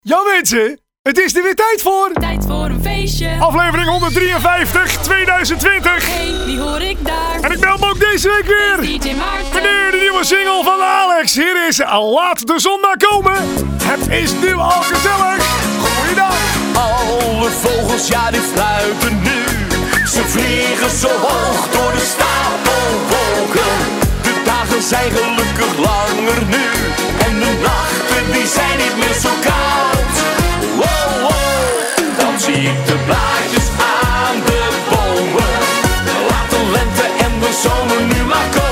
Ja mensen, het is er weer tijd voor. Tijd voor een feestje. Aflevering 153 2020. Hey, wie hoor ik daar? En ik bel me ook deze week weer. DJ Maarten. Meneer, de nieuwe single van Alex. Hier is Laat de zon maar komen. Het is nu al gezellig. Goeiedag. Alle vogels, ja, die fluiten nu. Ze vliegen zo hoog door de stapelwolken. De dagen zijn gelukkig langer nu. De nachten, die zijn niet meer zo koud. Wow, wow. Dan zie ik de blaadjes aan de bomen. Laat de lente en de zomer nu maar komen.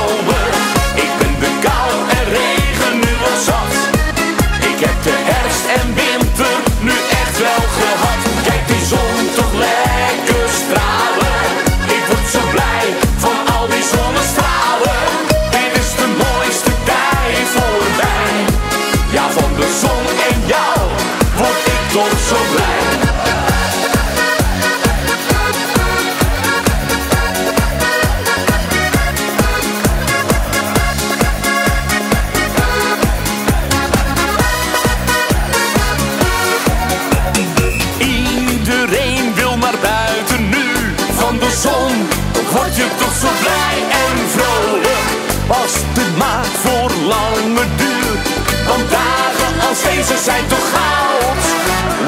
Deze zijn toch goud.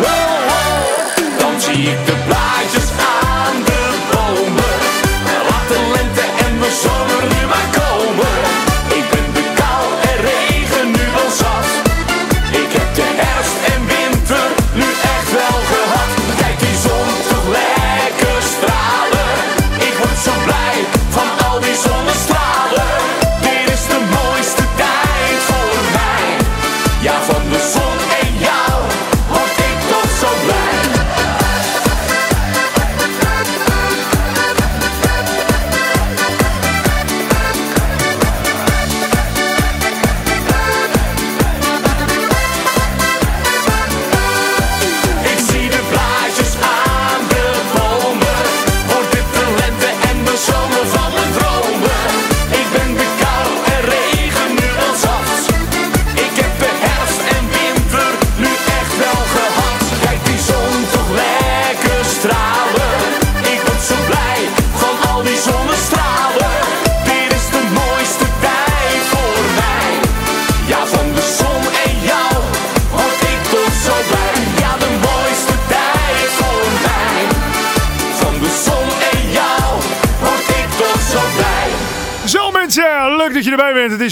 Wow, wow. Dan zie ik de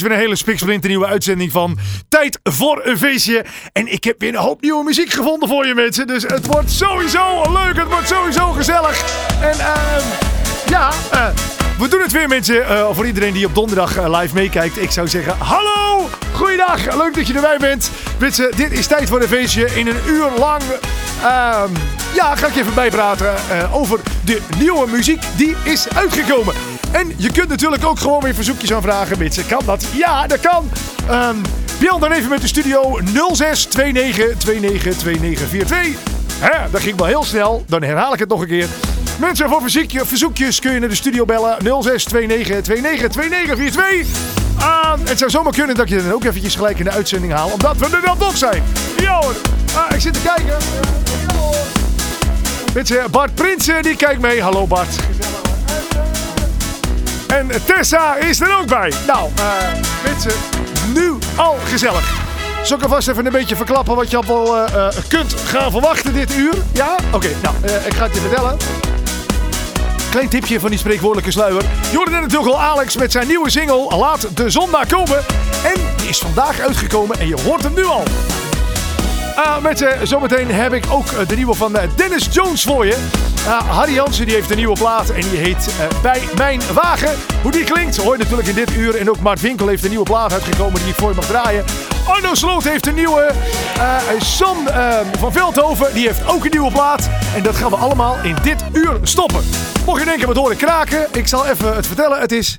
weer een hele spiksplinter nieuwe uitzending van Tijd voor een feestje. En ik heb weer een hoop nieuwe muziek gevonden voor je mensen. Dus het wordt sowieso leuk, het wordt sowieso gezellig. En ehm ja, eh, we doen het weer mensen. Eh, voor iedereen die op donderdag eh, live meekijkt. Ik zou zeggen, hallo, goeiedag. Leuk dat je erbij bent. Mensen, dit is Tijd voor een feestje. In een uur lang ehm, ja, ga ik even bijpraten eh, over de nieuwe muziek die is uitgekomen. En je kunt natuurlijk ook gewoon weer verzoekjes aanvragen, mensen. Kan dat? Ja, dat kan. Ehm bel dan even met de studio 06 29 29 2942. Hè, dat ging wel heel snel. Dan herhaal ik het nog een keer. Mensen, voor verzoekje, verzoekjes kun je naar de studio bellen. 06 29 29 2942. Ehm, het zou zomaar kunnen dat je dan ook eventjes gelijk in de uitzending haalt. Omdat we er dan toch zijn. Ja. Ah, ik zit te kijken. Hoor. Mensen, Bart Prinsen die kijkt mee. Hallo Bart. En Tessa is er ook bij. Nou, eh mensen, nu al gezellig. Zal ik alvast even een beetje verklappen wat je al eh, eh, kunt gaan verwachten dit uur? Ja? Oké, nou, eh, ik ga het je vertellen. Klein tipje van die spreekwoordelijke sluier. Je hoorde net natuurlijk al Alex met zijn nieuwe single Laat de zon maar komen. En die is vandaag uitgekomen en je hoort hem nu al. Ah, mensen, zometeen heb ik ook eh, de nieuwe van eh, Dennis Jones voor je. Ah, Harry Jansen die heeft een nieuwe plaat en die heet eh, Bij Mijn Wagen. Hoe die klinkt hoor je natuurlijk in dit uur. En ook Mart Winkel heeft een nieuwe plaat uitgekomen die ik voor je mag draaien. Arno Sloot heeft een nieuwe. Eh, Sam eh, van Veldhoven die heeft ook een nieuwe plaat. En dat gaan we allemaal in dit uur stoppen. Mocht je denken wat horen kraken, ik zal even het vertellen. Het is...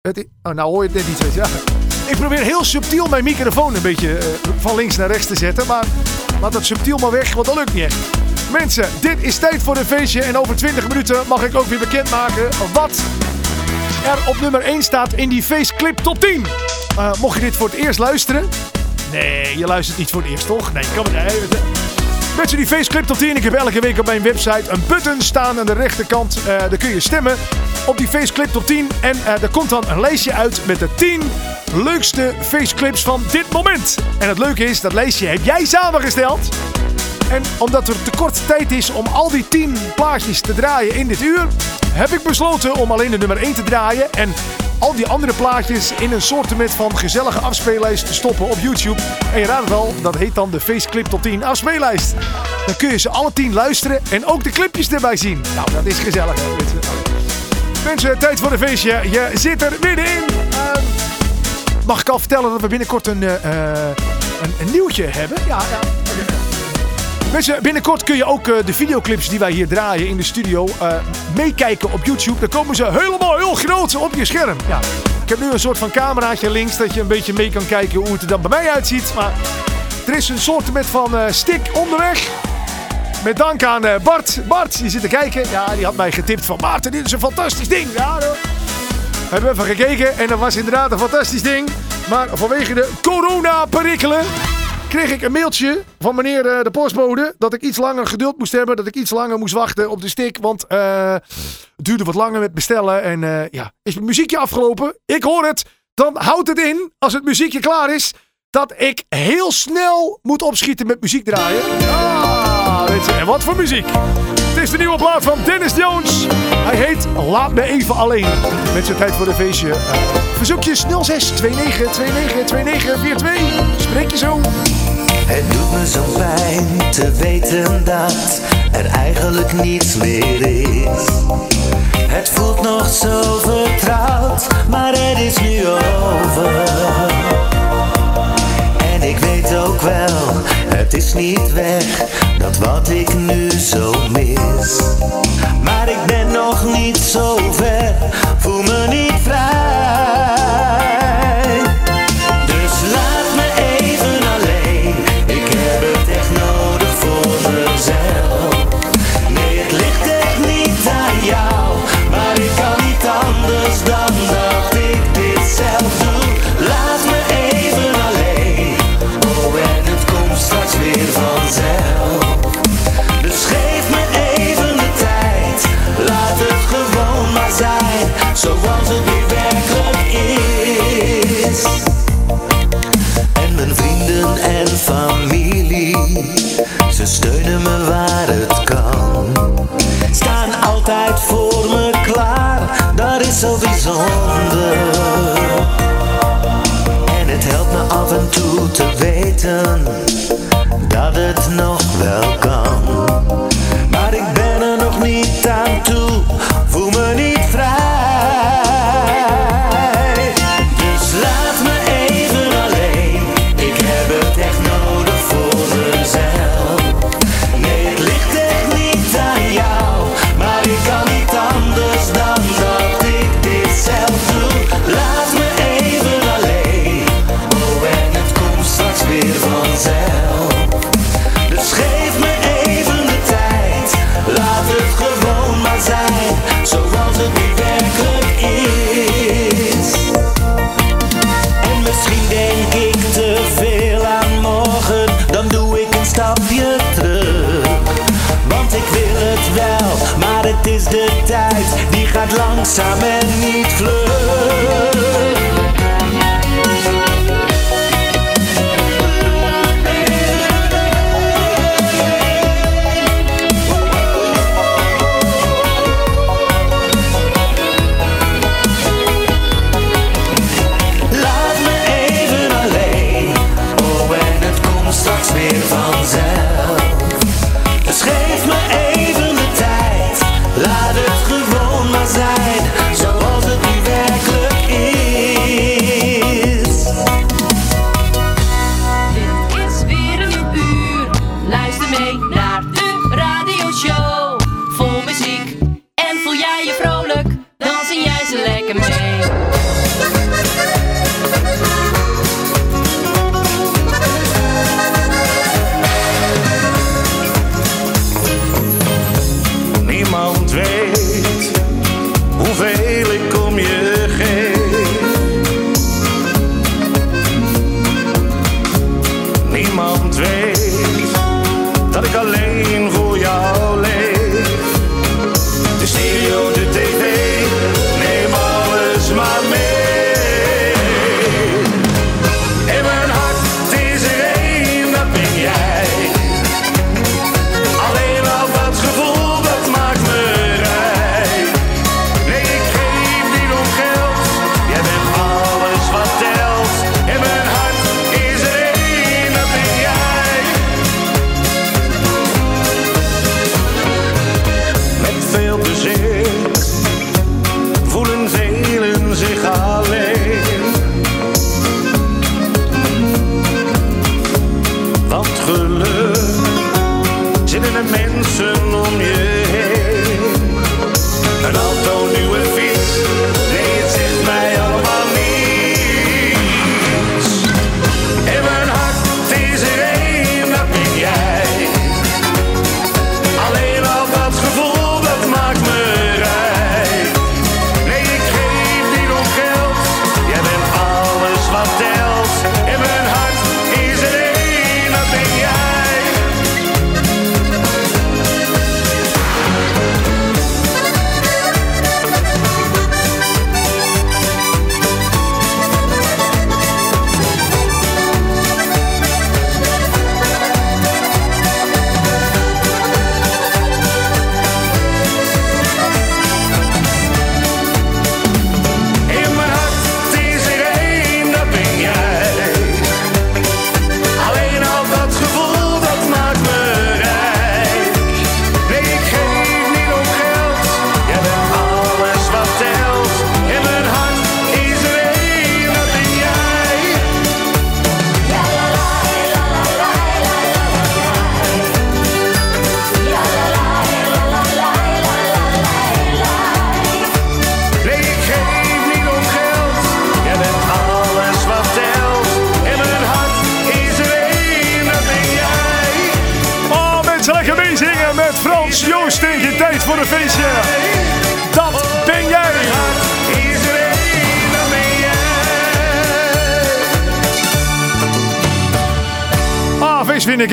Het oh, nou hoor je het net niet. weet je. Ik probeer heel subtiel mijn microfoon een beetje eh, van links naar rechts te zetten. Maar laat dat subtiel maar weg, want dat lukt niet. Mensen, dit is tijd voor een feestje. En over 20 minuten mag ik ook weer bekendmaken wat er op nummer 1 staat in die faceclip top 10. Eh, mocht je dit voor het eerst luisteren, Nee, je luistert niet voor het eerst, toch? Nee, kan maar. Nee. Mensen die Faceclip tot 10. Ik heb elke week op mijn website een button staan aan de rechterkant. Uh, daar kun je stemmen op die Faceclip tot 10. En uh, er komt dan een lijstje uit met de 10 leukste Faceclips van dit moment. En het leuke is, dat lijstje heb jij samengesteld. En omdat er te kort tijd is om al die 10 plaatjes te draaien in dit uur, heb ik besloten om alleen de nummer 1 te draaien. En al die andere plaatjes in een soortement van gezellige afspeellijst te stoppen op YouTube. En je raadt het al, dat heet dan de Faceclip tot 10 afspeellijst. Dan kun je ze alle 10 luisteren en ook de clipjes erbij zien. Nou, dat is gezellig. Mensen, tijd voor een feestje. Je zit er middenin. Uh, mag ik al vertellen dat we binnenkort een, uh, een, een, nieuwtje hebben? Ja, ja. Mensen, binnenkort kun je ook uh, de videoclips die wij hier draaien in de studio uh, meekijken op YouTube. Dan komen ze helemaal heel groot op je scherm. Ja. Ik heb nu een soort van cameraatje links dat je een beetje mee kan kijken hoe het er dan bij mij uitziet. Maar er is een soort met van uh, stick onderweg. Met dank aan Bart. Bart, die zit te kijken. Ja, die had mij getipt van Maarten, dit is een fantastisch ding. Ja, hoor. We hebben even gekeken en dat was inderdaad een fantastisch ding. Maar vanwege de corona-perikelen kreeg ik een mailtje van meneer uh, de postbode dat ik iets langer geduld moest hebben. Dat ik iets langer moest wachten op de stick. Want uh, het duurde wat langer met bestellen. En uh, ja, is het muziekje afgelopen? Ik hoor het. Dan houdt het in, als het muziekje klaar is, dat ik heel snel moet opschieten met muziek draaien. Ah, en wat voor muziek? Het is de nieuwe plaat van Dennis Jones. Hij heet Laat me even alleen. Mensen, tijd voor de feestje. Uh, verzoekjes 06 29 29 29 42. Spreek je zo. Het doet me zo pijn te weten dat er eigenlijk niets meer is. Het voelt nog zo vertrouwd, maar het is nu over. Ik weet ook wel, het is niet weg, dat wat ik nu zo mis. Maar ik ben nog niet zo ver, voel me niet vrij.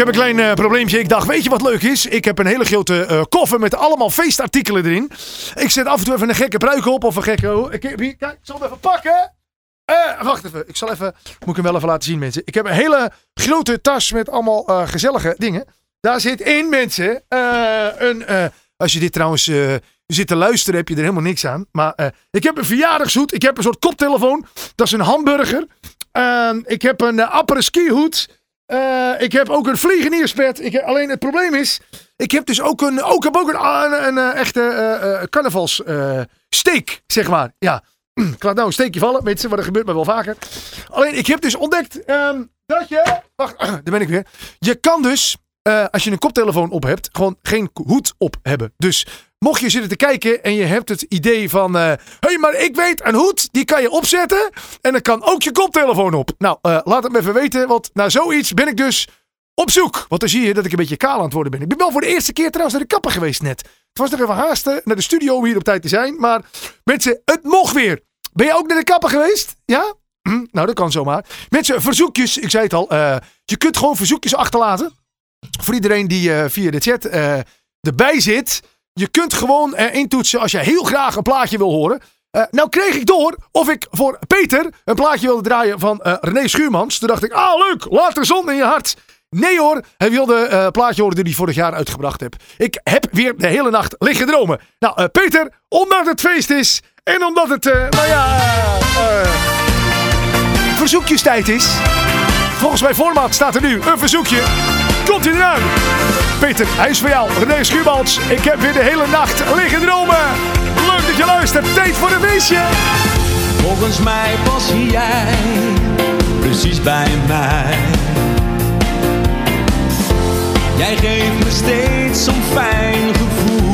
Een klein eh, probleempje. Ik dacht, weet je wat leuk is? Ik heb een hele grote eh, koffer met allemaal feestartikelen erin. Ik zet af en toe even een gekke pruik op of een gekke... oh, Ik heb hier, kijk, ik zal hem even pakken. Eh, wacht even, ik zal even... Moet ik hem wel even laten zien, mensen. Ik heb een hele grote tas met allemaal gezellige dingen. Daar zit in, mensen, een... als je dit trouwens zit te luisteren, heb je er helemaal niks aan. Maar ik heb een verjaardagshoed. Ik heb een soort koptelefoon. Dat is een hamburger. Ehm, ik heb een uh, skihoed. Eh, ik heb ook een vliegenierspet. Ik alleen het probleem is, ik heb dus ook een, ook, heb ook een, een, een, eh, echte eh eh, carnavalssteek, zeg maar. Ja, ik laat nou een steekje vallen, mensen, maar dat gebeurt me wel vaker. Alleen, ik heb dus ontdekt ehm, dat je, wacht, daar ben ik weer. Je kan dus, eh, als je een koptelefoon op hebt, gewoon geen hoed op hebben. Dus mocht je zitten te kijken en je hebt het idee van, hé, hey, maar ik weet een hoed, die kan je opzetten en dan kan ook je koptelefoon op. Nou, eh, laat het me even weten, want naar zoiets ben ik dus op zoek. Want dan zie je dat ik een beetje kaal aan het worden ben. Ik ben wel voor de eerste keer trouwens naar de kapper geweest net. Het was nog even haasten naar de studio om hier op tijd te zijn. Maar mensen, het mocht weer. Ben je ook naar de kapper geweest? Ja? Hm, nou, dat kan zomaar. Mensen, verzoekjes. Ik zei het al. eh, je kunt gewoon verzoekjes achterlaten. Voor iedereen die eh, via de chat eh, erbij zit. Je kunt gewoon intoetsen als je heel graag een plaatje wil horen. Eh, nou kreeg ik door of ik voor Peter een plaatje wilde draaien van René Schuurmans. Toen dacht ik, ah leuk, laat de zon in je hart. Nee hoor, hij wilde een plaatje horen die hij vorig jaar uitgebracht heb. Ik heb weer de hele nacht liggen dromen. Nou Peter, omdat het feest is en omdat het, eh, nou ja, verzoekjestijd is. Volgens mijn format staat er nu een verzoekje. Komt? Peter, hij is voor jou. René Schuurmans, ik heb weer de hele nacht liggen dromen. Leuk dat je luistert. Tijd voor een feestje. Volgens mij pas jij precies bij mij. Jij geeft me steeds zo'n fijn gevoel.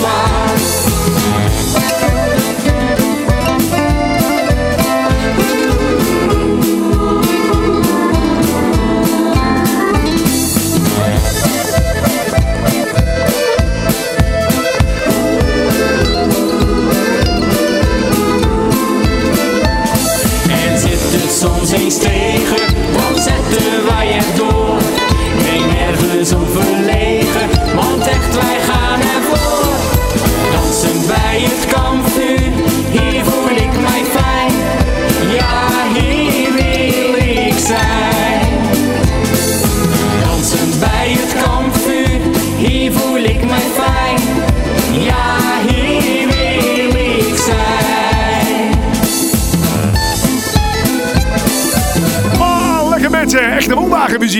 Dat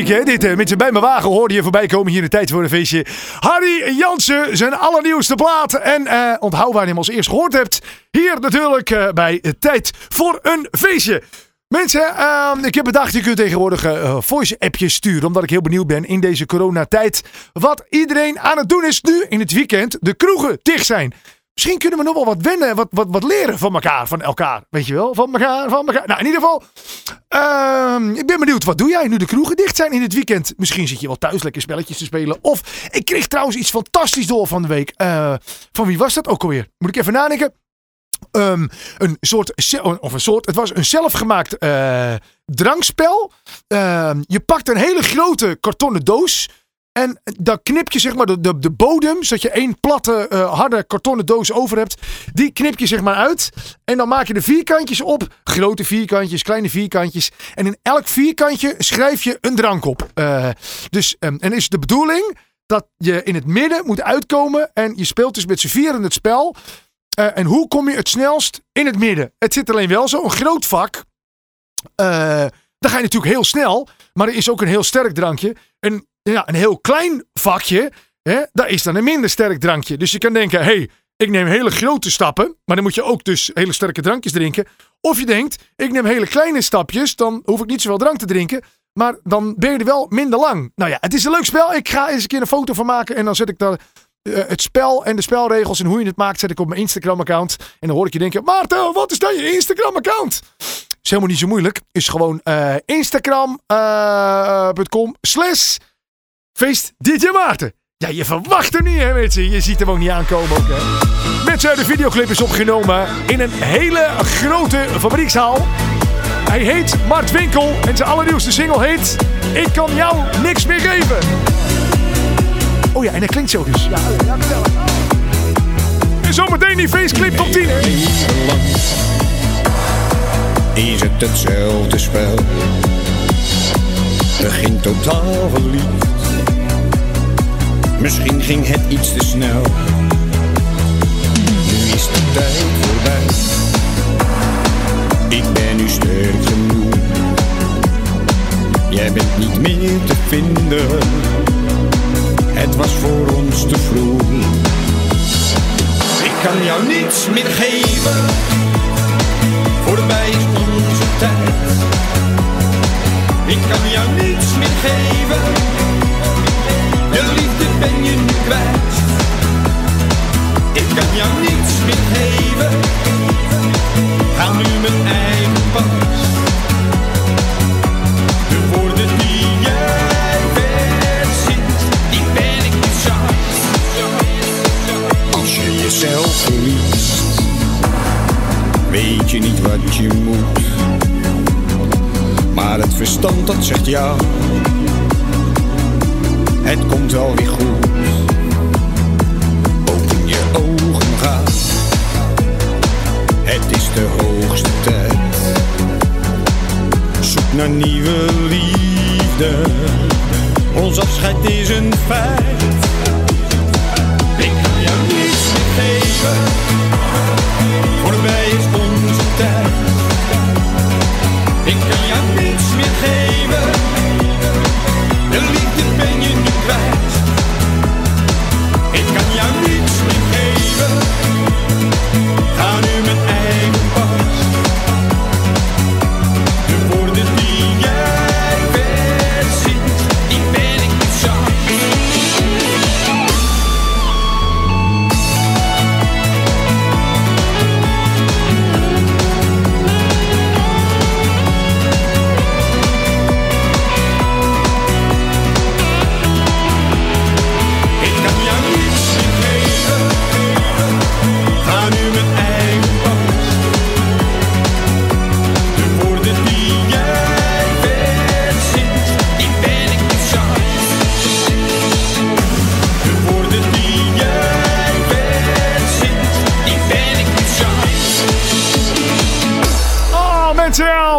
hè? Dit eh, mensen bij mijn wagen hoorde je voorbij komen hier in de tijd voor een feestje. Harry Jansen, zijn allernieuwste plaat. En eh, onthoud waar je hem als eerst gehoord hebt. Hier natuurlijk eh, bij Tijd voor een feestje. Mensen, ehm, ik heb bedacht, je kunt tegenwoordig eh, voice-appjes sturen. Omdat ik heel benieuwd ben in deze coronatijd. Wat iedereen aan het doen is nu in het weekend. De kroegen dicht zijn. Misschien kunnen we nog wel wat wennen, wat, wat, wat leren van elkaar, van elkaar. Weet je wel? Van elkaar, van elkaar. Nou, in ieder geval, ehm, ik ben benieuwd, wat doe jij nu de kroegen dicht zijn in het weekend? Misschien zit je wel thuis lekker spelletjes te spelen. Of, ik kreeg trouwens iets fantastisch door van de week. Eh, van wie was dat ook alweer? Moet ik even nadenken. Ehm, een soort, of een soort, het was een zelfgemaakt eh, drankspel. Ehm, je pakt een hele grote kartonnen doos. En dan knip je zeg maar de, de, de bodem, zodat je één platte, eh, harde kartonnen doos over hebt. Die knip je zeg maar uit. En dan maak je de vierkantjes op. Grote vierkantjes, kleine vierkantjes. En in elk vierkantje schrijf je een drank op. Eh, dus, ehm, en is de bedoeling dat je in het midden moet uitkomen. En je speelt dus met z'n vieren het spel. Eh, en hoe kom je het snelst in het midden? Het zit alleen wel zo, een groot vak. Dan ga je natuurlijk heel snel. Maar er is ook een heel sterk drankje. En ja, een heel klein vakje. Hè, daar is dan een minder sterk drankje. Dus je kan denken, hé, hey, ik neem hele grote stappen. Maar dan moet je ook dus hele sterke drankjes drinken. Of je denkt, ik neem hele kleine stapjes. Dan hoef ik niet zoveel drank te drinken. Maar dan ben je er wel minder lang. Nou ja, het is een leuk spel. Ik ga eens een keer een foto van maken. En dan zet ik daar eh, het spel en de spelregels en hoe je het maakt, zet ik op mijn Instagram-account. En dan hoor ik je denken: Maarten, wat is dan je Instagram-account? Is helemaal niet zo moeilijk. Is gewoon eh, Instagram.com slash feest DJ Maarten. Ja, je verwacht er niet, hè, mensen. Je ziet hem ook niet aankomen. Ook, hè. Mensen, de videoclip is opgenomen in een hele grote fabriekshaal. Hij heet Mart Winkel en zijn allernieuwste single heet Ik kan jou niks meer geven. Oh ja, en dat klinkt zo dus. Ja, ja, vertel. En zometeen die faceclip top 10. Nederland is het hetzelfde spel. Begin totaal verliefd. Misschien ging het iets te snel. Nu is de tijd voorbij. Ik ben nu sterk genoeg. Jij bent niet meer te vinden. Het was voor ons te vroeg. Ik kan jou niets meer geven. Voor Voorbij is Ik kan jou niets meer geven. Ga nu mijn eigen pas. De woorden die jij verzint, die ben ik niet zat. Als je jezelf verliest, weet je niet wat je moet. Maar het verstand dat zegt ja, het komt wel weer goed. Liefde. Ons afscheid is een feit. Ik kan jou niets meer geven.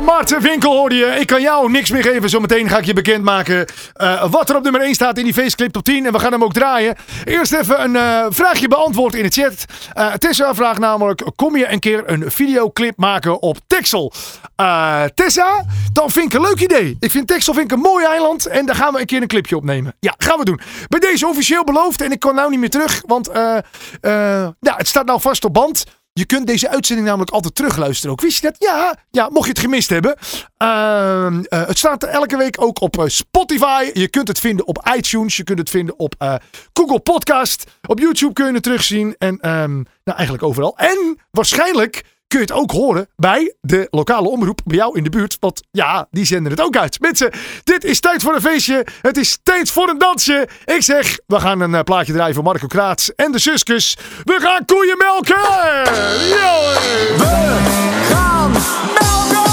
Marten Winkel hoorde je. Ik kan jou niks meer geven. Zometeen ga ik je bekendmaken eh wat er op nummer 1 staat in die feestclip top 10. En we gaan hem ook draaien. Eerst even een eh, vraagje beantwoord in de chat. Eh Tessa vraagt namelijk, kom je een keer een videoclip maken op Texel? Tessa, dan vind ik een leuk idee. Ik vind Texel vind ik een mooi eiland. En daar gaan we een keer een clipje opnemen. Ja, gaan we doen. Bij deze officieel beloofd. En ik kan nou niet meer terug. Want ja, het staat nou vast op band. Je kunt deze uitzending namelijk altijd terugluisteren ook. Wist je dat? Ja, ja mocht je het gemist hebben. Ehm, eh, het staat elke week ook op eh, Spotify. Je kunt het vinden op iTunes. Je kunt het vinden op eh, Google Podcast. Op YouTube kun je het terugzien. En ehm, nou, eigenlijk overal. En waarschijnlijk kun je het ook horen bij de lokale omroep bij jou in de buurt. Want ja, die zenden het ook uit. Mensen, dit is tijd voor een feestje. Het is tijd voor een dansje. Ik zeg, we gaan een eh, plaatje draaien voor Marco Kraats en de zuskus. We gaan koeien melken. Yo! gaan melken!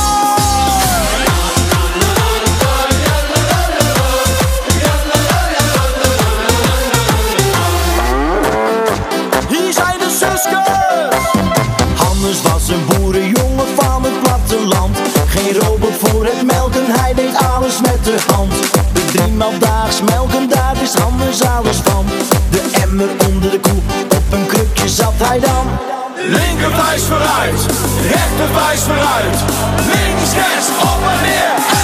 Driemaal daags melken, daar is Hannes alles van. De emmer onder de koe, op een krukje zat hij dan. Linkerwijs vooruit, rechterwijs vooruit. Links, rechts, op en neer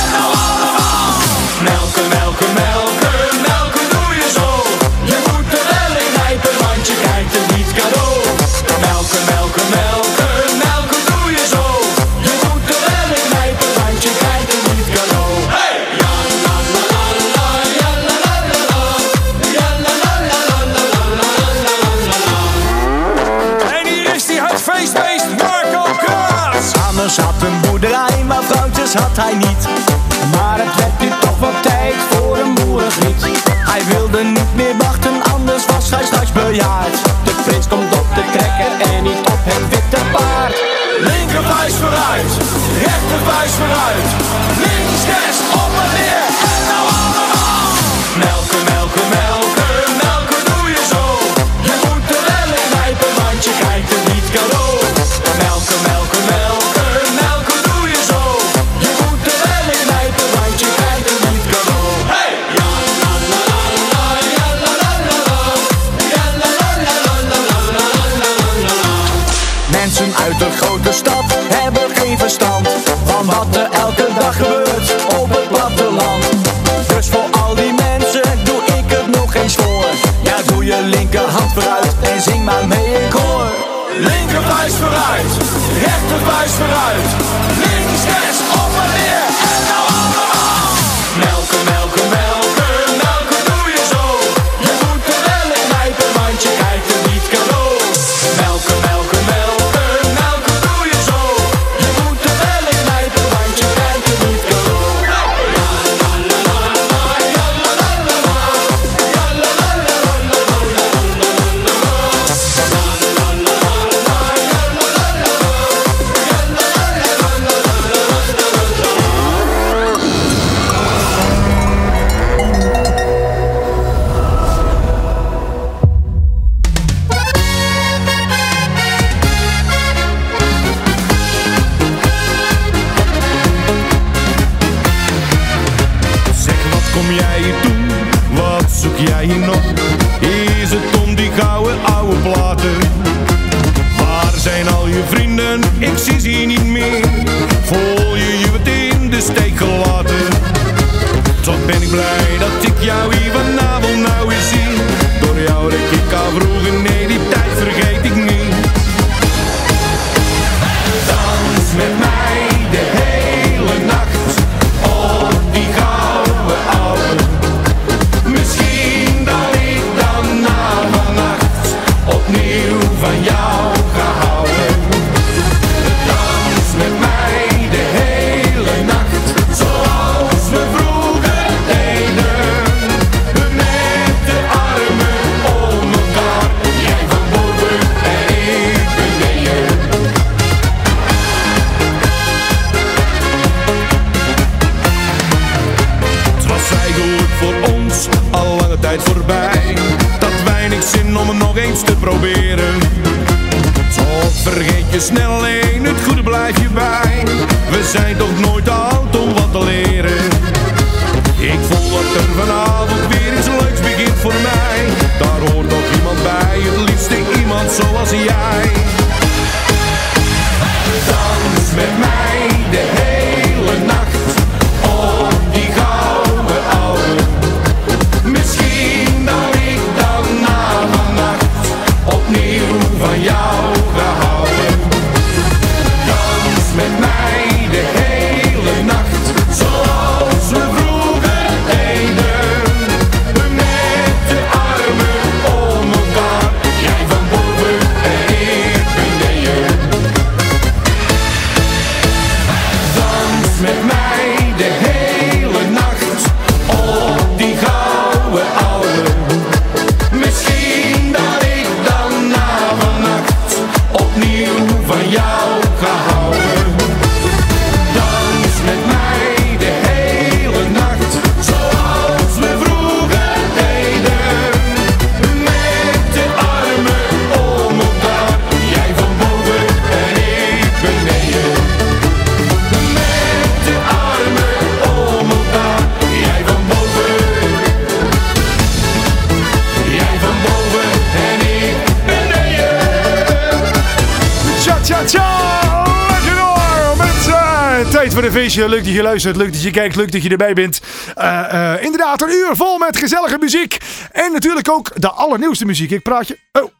dat je luistert, leuk dat je kijkt, leuk dat je erbij bent. Eh, eh, inderdaad, een uur vol met gezellige muziek. En natuurlijk ook de allernieuwste muziek. Ik praat je... Oh,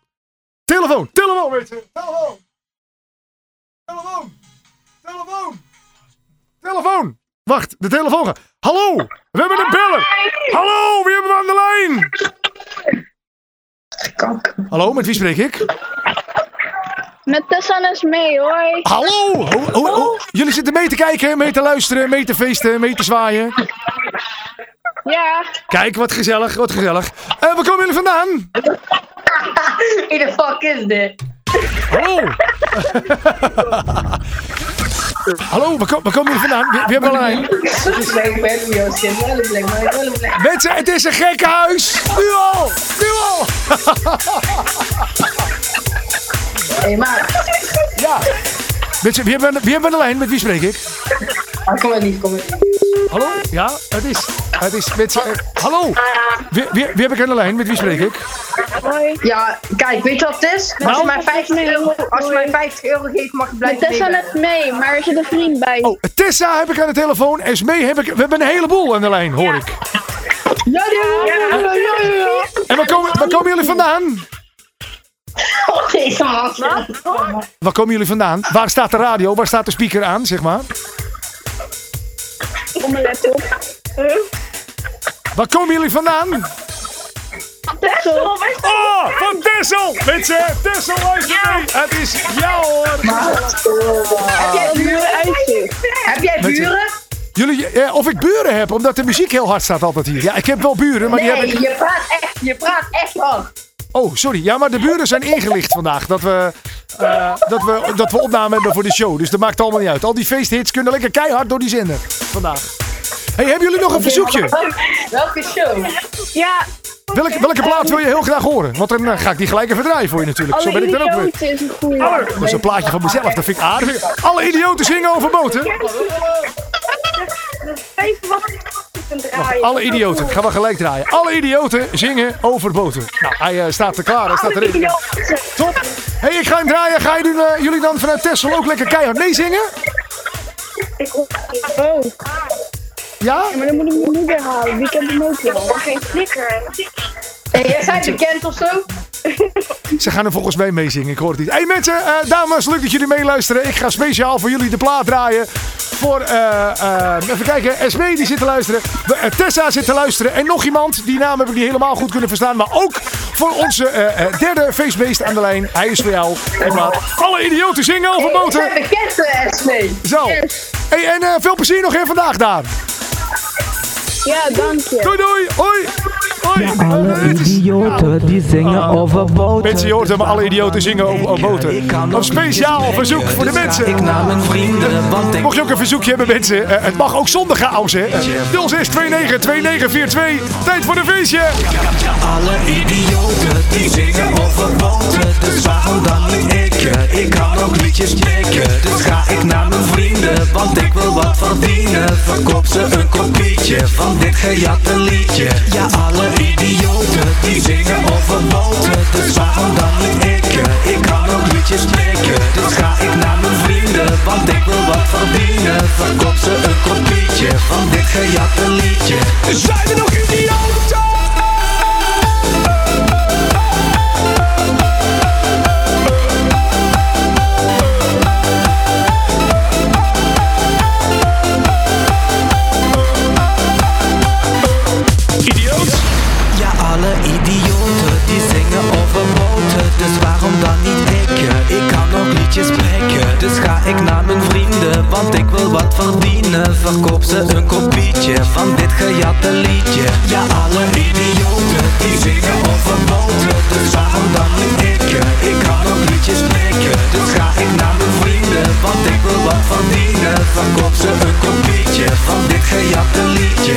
telefoon, telefoon mensen. Telefoon. Telefoon. Telefoon. Telefoon. Wacht, de telefoon gaat. Hallo, we hebben een beller. Hallo, wie hebben we aan de lijn? Hallo, met wie spreek ik? Met Tessa is mee, hoi. Hallo! Ho- ho- ho- Jullie zitten mee te kijken, mee te luisteren, mee te feesten, mee te zwaaien. Ja, Kijk, wat gezellig, wat gezellig. Eh, waar komen jullie vandaan? Wie de fuck is dit? Hallo! Hallo, waar, ko- waar komen jullie vandaan? Wie, wie hebben lijn? Mensen, het is een gekke huis! Nu al! Nu al! Hé, maar. Ja! Wie hebben, we- wie hebben we aan de lijn? Met wie spreek ik? Ah, kom maar niet, kom maar niet. Hallo? Ja, het is... Het is eh, hallo! Wie, wie, wie heb ik aan de lijn? Met wie spreek ik? hoi. Ja, kijk, weet je wat het is? Als je mij 50 euro, als je mij 50 euro geeft, mag je Met blijven Tessa net mee, maar er zit een vriend bij. Oh, Tessa heb ik aan de telefoon. Esmee heb ik... We hebben een heleboel aan de lijn, hoor ik. Ja, ja, ja, ja, ja, ja. En waar komen, waar komen jullie vandaan? Oh, Deze man. Waar komen jullie vandaan? Waar staat de radio? Waar staat de speaker aan, zeg maar? Op mijn laptop. Waar komen jullie vandaan? Tessel. Oh, van Tessel! Mensen, Tessel, luister mee. Het is jou hoor. Heb jij buren? Uitzicht. Heb jij buren? Jullie, eh, of ik buren heb, omdat de muziek heel hard staat altijd hier. Ja, ik heb wel buren, maar die heb Nee, ik... je praat echt, je praat echt hard. Oh, sorry. Ja, maar de buren zijn ingelicht vandaag. Dat we, eh, dat, we, dat we opname hebben voor de show. Dus dat maakt allemaal niet uit. Al die feesthits kunnen lekker keihard door die zender vandaag. hey, hebben jullie nog een verzoekje? Welke show? Ja, Welke, welke plaat wil je heel graag horen? Want dan eh, ga ik die gelijk even draaien voor je natuurlijk. Zo alle ben ik dan ook weer. idioten is een goeie. Dat is een plaatje van mezelf, dat vind ik aardig. Alle idioten zingen over boten. Even wat ik. Alle idioten, gaan we gelijk draaien. Alle idioten zingen over boten. Nou, hij eh, staat er klaar, hij staat erin. Top. hey, ik ga hem draaien. Ga je doen, eh, jullie dan vanuit Texel ook lekker keihard meezingen? Oh, Ja? maar dan moet ik mijn moeder halen. Die kent hem ook wel. Geen flikker. En jij bent bekend of zo? Ze gaan er volgens mij meezingen, ik hoor het niet. hey mensen, eh, dames, leuk dat jullie meeluisteren. Ik ga speciaal voor jullie de plaat draaien. Voor, eh, eh, even kijken, Esmee die zit te luisteren. We- Tessa zit te luisteren. En nog iemand, die naam heb ik niet helemaal goed kunnen verstaan. Maar ook voor onze derde feestbeest aan de lijn. Hij is voor jou. De plaat. Alle idioten zingen over Ik boten. ben bekend, eh, Esmee. Zo. Hey, en veel plezier nog in vandaag, Daan. Ja, dank je. Doei, doei. Hoi. Alle idioten die zingen over boten. Mensen, je hoort hem, alle idioten zingen over, over boten. Een speciaal verzoek voor de mensen. Ik naar mijn vrienden, want ik Mocht je ook een verzoekje hebben, mensen, eh, het mag ook zonder chaos, hè? 06292942, tijd voor een feestje. alle idioten die zingen over boten Dus waarom dan niet ik? Ik kan ook liedjes pikken Dus ga ik naar mijn vrienden Want ik wil wat verdienen Verkoop ze een kopietje van dit gejatte liedje Ja, alle idioten die zingen over boten Dus waarom dan niet ik? Ik kan ook liedjes pikken Dus ga ik naar mijn vrienden Want ik wil wat verdienen Verkoop ze een kopietje van dit gejatte liedje Zijn er nog idioten? Dus ga ik naar mijn vrienden Want ik wil wat verdienen. Verkoop ze een kopietje van dit gejatte liedje. Ja, alle idioten die zingen over boten. Dus waarom dan niet ik? Ik kan ook liedjes spreken Dus ga ik naar mijn vrienden Want ik wil wat verdienen. Verkoop ze een kopietje van dit gejatte liedje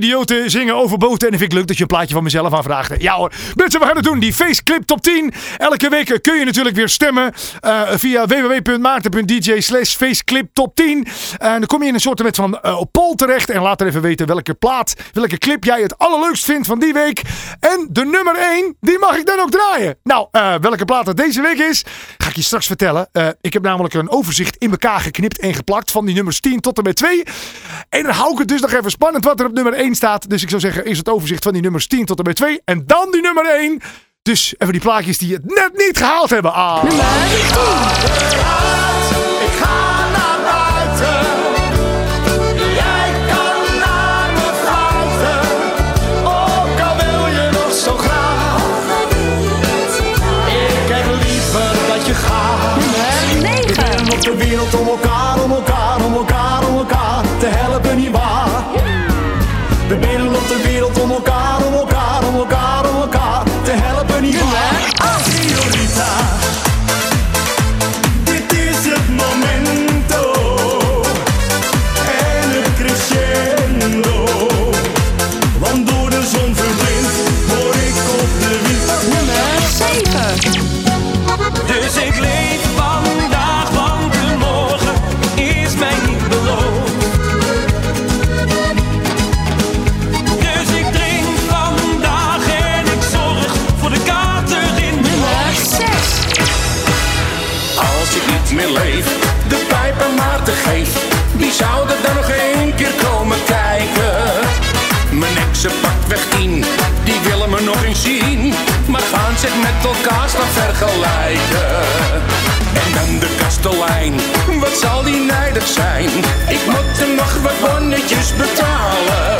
dude, idioten zingen over boten. En ik vind het leuk dat je een plaatje van mezelf aanvraagde. Ja hoor. Mensen, we gaan het doen. Die Faceclip Top 10. Elke week kun je natuurlijk weer stemmen eh, via www.maarten.dj slash Faceclip Top 10. En dan kom je in een soort van eh, poll terecht. En laat er even weten welke plaat, welke clip jij het allerleukst vindt van die week. En de nummer 1, die mag ik dan ook draaien. Nou, eh, welke plaat dat deze week is, ga ik je straks vertellen. Eh, ik heb namelijk een overzicht in elkaar geknipt en geplakt van die nummers 10 tot en met 2. En dan hou ik het dus nog even spannend wat er op nummer 1 staat. Dus ik zou zeggen, is het overzicht van die nummers 10 tot en met 2. En dan die nummer 1. Dus even die plaatjes die het net niet gehaald hebben. Ah. Ik ga naar buiten. Jij kan naar vergelijken. En dan de kastelein, wat zal die nijdig zijn? Ik moet er nog wat bonnetjes betalen.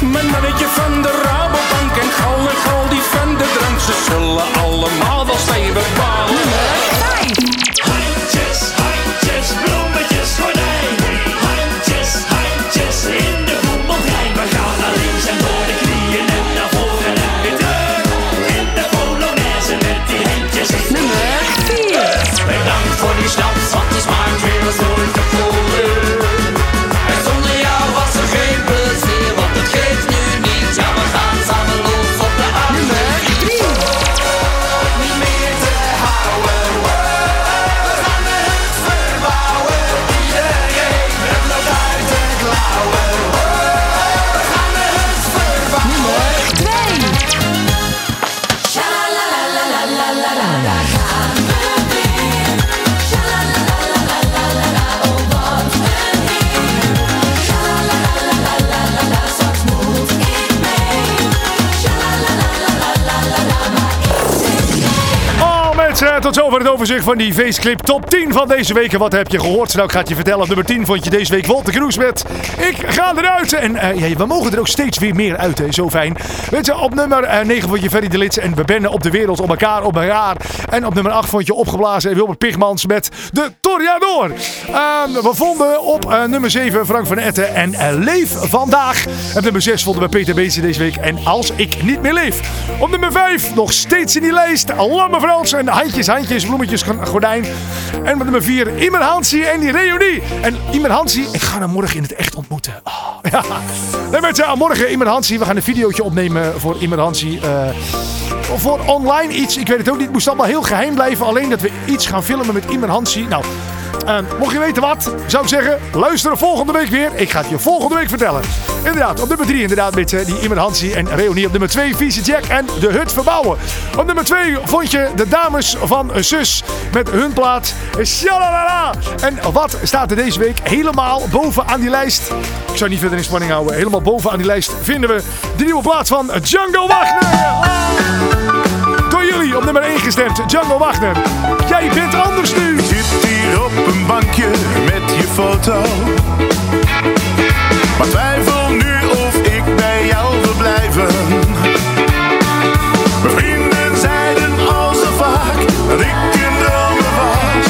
Mijn mannetje van de Rabobank zover het overzicht van die faceclip top 10 van deze week. En wat heb je gehoord? Nou, ik ga het je vertellen. Op nummer 10 vond je deze week Wolter Kroes met Ik ga eruit. En eh, ja, we mogen er ook steeds weer meer uit, hè. Zo fijn. Weet je, op nummer eh, 9 vond je Ferry de Lits en We bennen op de wereld, op elkaar, op elkaar. En op nummer 8 vond je Opgeblazen en Wilbert Pigmans met De Toriador. Ehm, we vonden op eh, nummer 7 Frank van Etten en eh, Leef Vandaag. En nummer 6 vonden we Peter Beese deze week en Als ik niet meer leef. Op nummer 5 nog steeds in die lijst Lamme Frans en Handjes, Handjes, Bloemetjes, Gordijn. En op nummer 4 Imer Hansie en die reunie. En Imer Hansie, ik ga hem morgen in het echt ontmoeten. Oh, ja. Nee, mensen, morgen Imer Hansie. We gaan een videootje opnemen voor Imer Hansie. eh, voor online iets. Ik weet het ook niet. Het moest allemaal heel geheim blijven. Alleen dat we iets gaan filmen met Imer Hansie. Nou, eh, mocht je weten wat, zou ik zeggen, luister volgende week weer. Ik ga het je volgende week vertellen. Inderdaad, op nummer 3 inderdaad met eh, die Imer Hansie en Reonie. Op nummer 2 Vieze Jack en De Hut Verbouwen. Op nummer 2 vond je de dames van Zus met hun plaat Shalalala. En wat staat er deze week helemaal bovenaan die lijst? Ik zou niet verder in spanning houden. Helemaal bovenaan die lijst vinden we de nieuwe plaat van Django Wagner. Op nummer 1 gestemd, Django Wagner. Jij bent anders nu. Zit hier op een bankje met je foto. Maar twijfel nu of ik bij jou wil blijven. Mijn vrienden zeiden al zo vaak dat ik een was.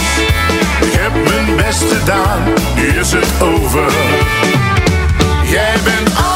Ik heb mijn best gedaan, nu is het over. Jij bent anders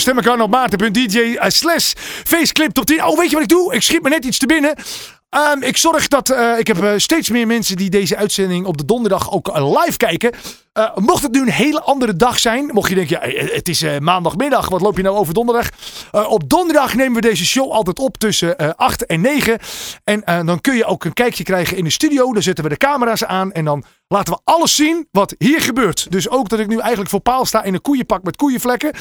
Stemmen kan op maarten.dj eh, slash faceclip top 10. Oh, weet je wat ik doe? Ik schiet me net iets te binnen. Ehm, ik zorg dat eh, ik heb eh, steeds meer mensen die deze uitzending op de donderdag ook eh, live kijken. Mocht het nu een hele andere dag zijn, mocht je denken, ja, het is maandagmiddag, wat loop je nou over donderdag? Op donderdag nemen we deze show altijd op tussen eh 8 en 9. En dan kun je ook een kijkje krijgen in de studio. Dan zetten we de camera's aan en dan laten we alles zien wat hier gebeurt. Dus ook dat ik nu eigenlijk voor paal sta in een koeienpak met koeienvlekken.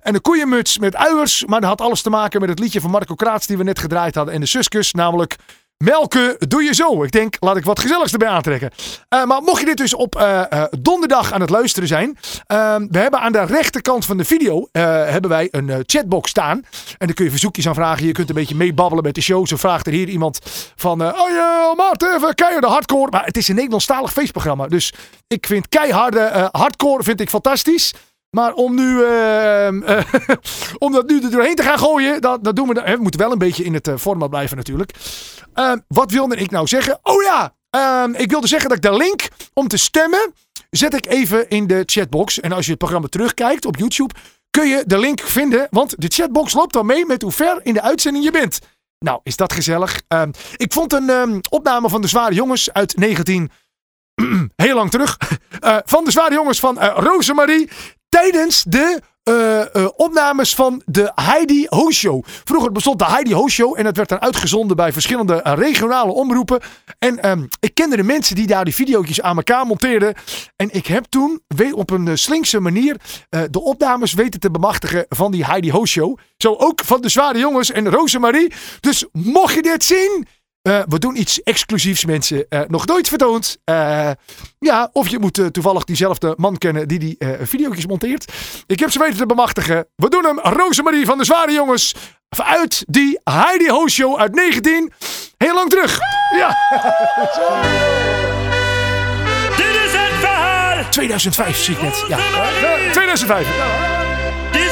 En een koeienmuts met uiers. Maar dat had alles te maken met het liedje van Marco Kraats die we net gedraaid hadden. En de Suskus, namelijk... Melken doe je zo. Ik denk, laat ik wat gezelligs erbij aantrekken. Eh, maar mocht je dit dus op eh, eh, donderdag aan het luisteren zijn. eh, we hebben aan de rechterkant van de video hebben wij een chatbox staan. En daar kun je verzoekjes aan vragen. Je kunt een beetje meebabbelen met de show. Zo vraagt er hier iemand van... oh ja, Maarten, even keiharde hardcore. Maar het is een Nederlandstalig feestprogramma. Dus ik vind keiharde hardcore vind ik fantastisch. Maar om nu, ehm, eh, om dat nu er doorheen te gaan gooien, dat, dat doen we. We moeten wel een beetje in het eh, format blijven natuurlijk. Ehm, wat wilde ik nou zeggen? Oh ja, ehm, ik wilde zeggen dat ik de link om te stemmen zet ik even in de chatbox. En als je het programma terugkijkt op YouTube, kun je de link vinden. Want de chatbox loopt dan mee met hoe ver in de uitzending je bent. Nou, is dat gezellig. Ik vond een opname van de Zware Jongens uit 19... heel lang terug. Eh, van de Zware Jongens van eh Rosemarie. Tijdens de eh, eh, opnames van de Heidi Ho Show. Vroeger bestond de Heidi Ho Show en dat werd dan uitgezonden bij verschillende eh, regionale omroepen. En ehm, ik kende de mensen die daar die video's aan elkaar monteerden. En ik heb toen op een slinkse manier de opnames weten te bemachtigen van die Heidi Ho Show. Zo ook van de Zware Jongens en Rosemarie. Dus mocht je dit zien, eh, we doen iets exclusiefs, mensen. Eh, nog nooit vertoond. Eh, ja, of je moet toevallig diezelfde man kennen die die video's monteert. Ik heb ze weten te bemachtigen. We doen hem, Rosemarie van de Zware Jongens. Uit die Heidi Ho Show uit 19. Heel lang terug. Ja. Dit is het verhaal. 2005 zie ik net. Ja. 2005. Die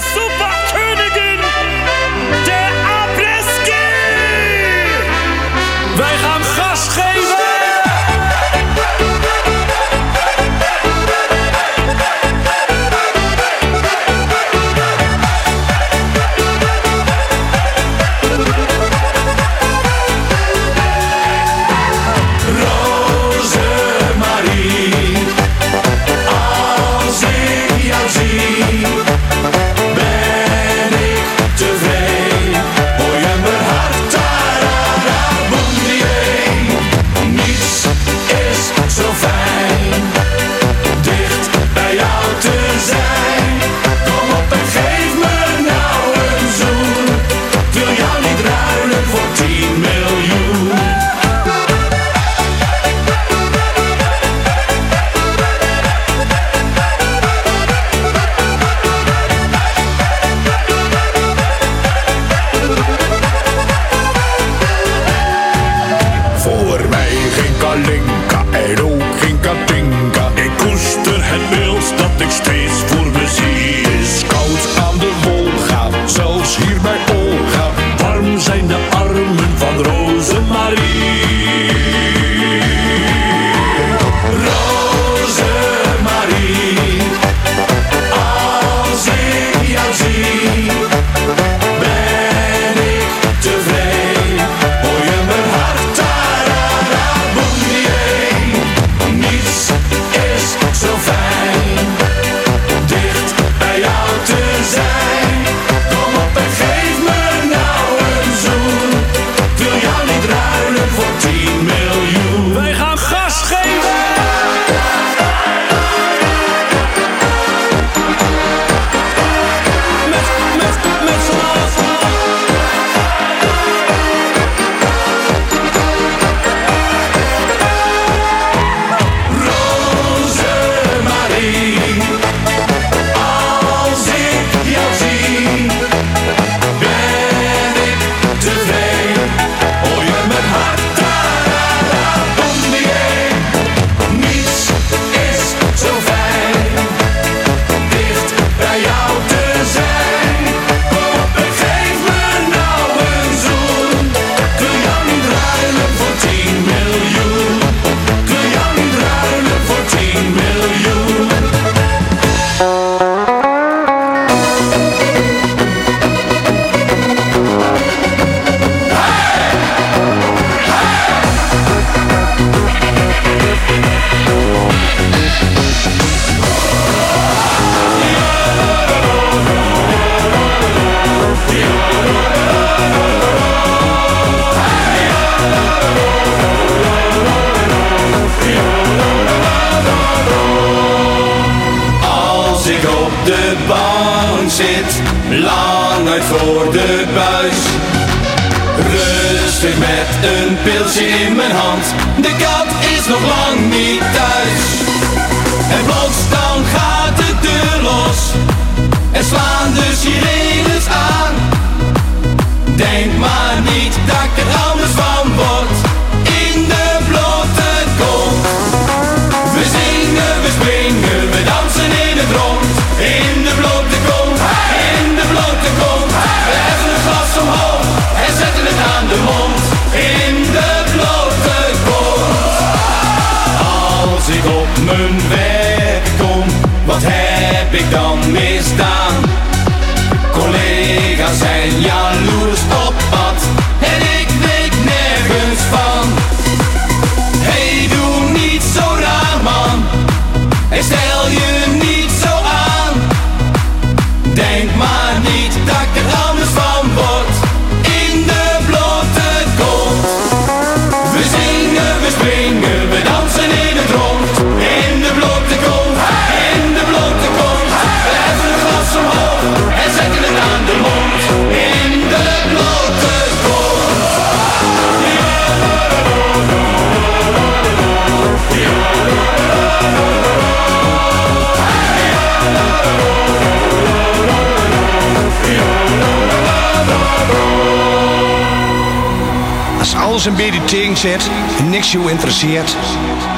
alles een beetje tegen zit en niks jou interesseert.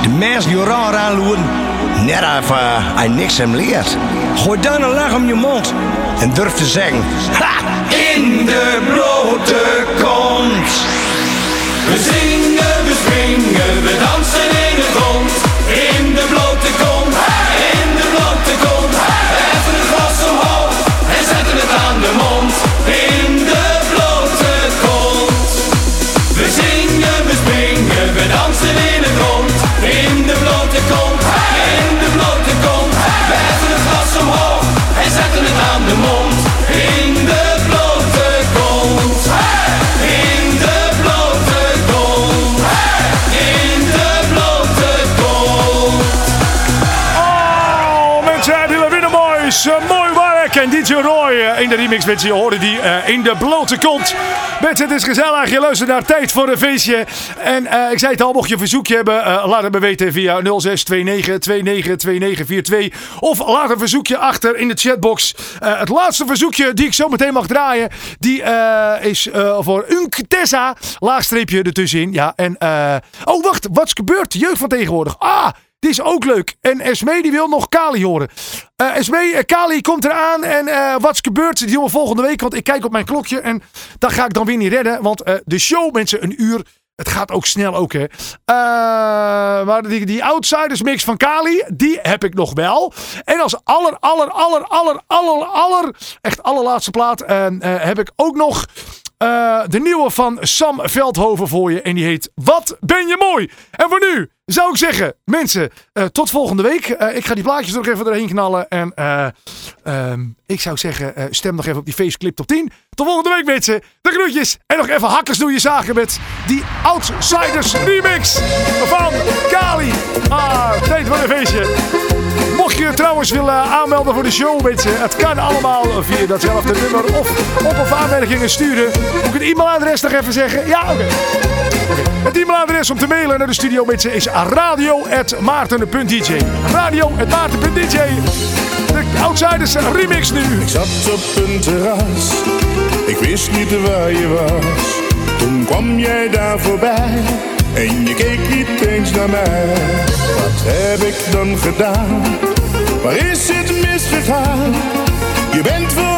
De mensen die raar aanloeren, net even uh, hij niks hem leert. Gooi dan een lach om je mond en durf te zeggen: Ha! In de blote kont. In de remix, mensen, je hoorde die uh, in de blote kont. Mensen, het is gezellig. Je luistert naar Tijd voor een Feestje. En uh, ik zei het al, mocht je een verzoekje hebben, uh, laat het me weten via 0629292942. Of laat een verzoekje achter in de chatbox. Het laatste verzoekje die ik zo meteen mag draaien, die is voor Unk Tessa. Laagstreepje ertussenin. Ja, en... oh, wacht. Wat is gebeurd? Jeugd van tegenwoordig. Ah! Die is ook leuk. En Esme die wil nog Kali horen. Uh, Esme, uh, Kali komt eraan. En uh, wat is gebeurd? Die doen volgende week. Want ik kijk op mijn klokje. En dat ga ik dan weer niet redden. Want de show, mensen, een uur. Het gaat ook snel ook, hè. maar die, die Outsiders mix van Kali, die heb ik nog wel. En als aller, aller, aller, aller, aller, aller, echt allerlaatste plaat heb ik ook nog... Uh, de nieuwe van Sam Veldhoven voor je. En die heet Wat ben je mooi. En voor nu zou ik zeggen, mensen, uh, tot volgende week. Uh, ik ga die plaatjes nog even erheen knallen. En um, ik zou zeggen, stem nog even op die faceclip top 10. Tot volgende week, mensen. De groetjes. En nog even hakkers doe je zagen met die Outsiders remix van Kali. Ah, tijd voor een feestje. Mocht je trouwens willen aanmelden voor de show, mensen, het kan allemaal via datzelfde nummer of op of aanmerkingen sturen. Moet ik het e-mailadres nog even zeggen? Ja, oké. Het e-mailadres om te mailen naar de studio, mensen, is radio.maarten.dj. Radio.maarten.dj. De Outsiders remix nu. Ik zat op een terras, ik wist niet waar je was. Toen kwam jij daar voorbij en je keek niet eens naar mij. Wat heb ik dan gedaan? Waar is het misgegaan? Je bent voor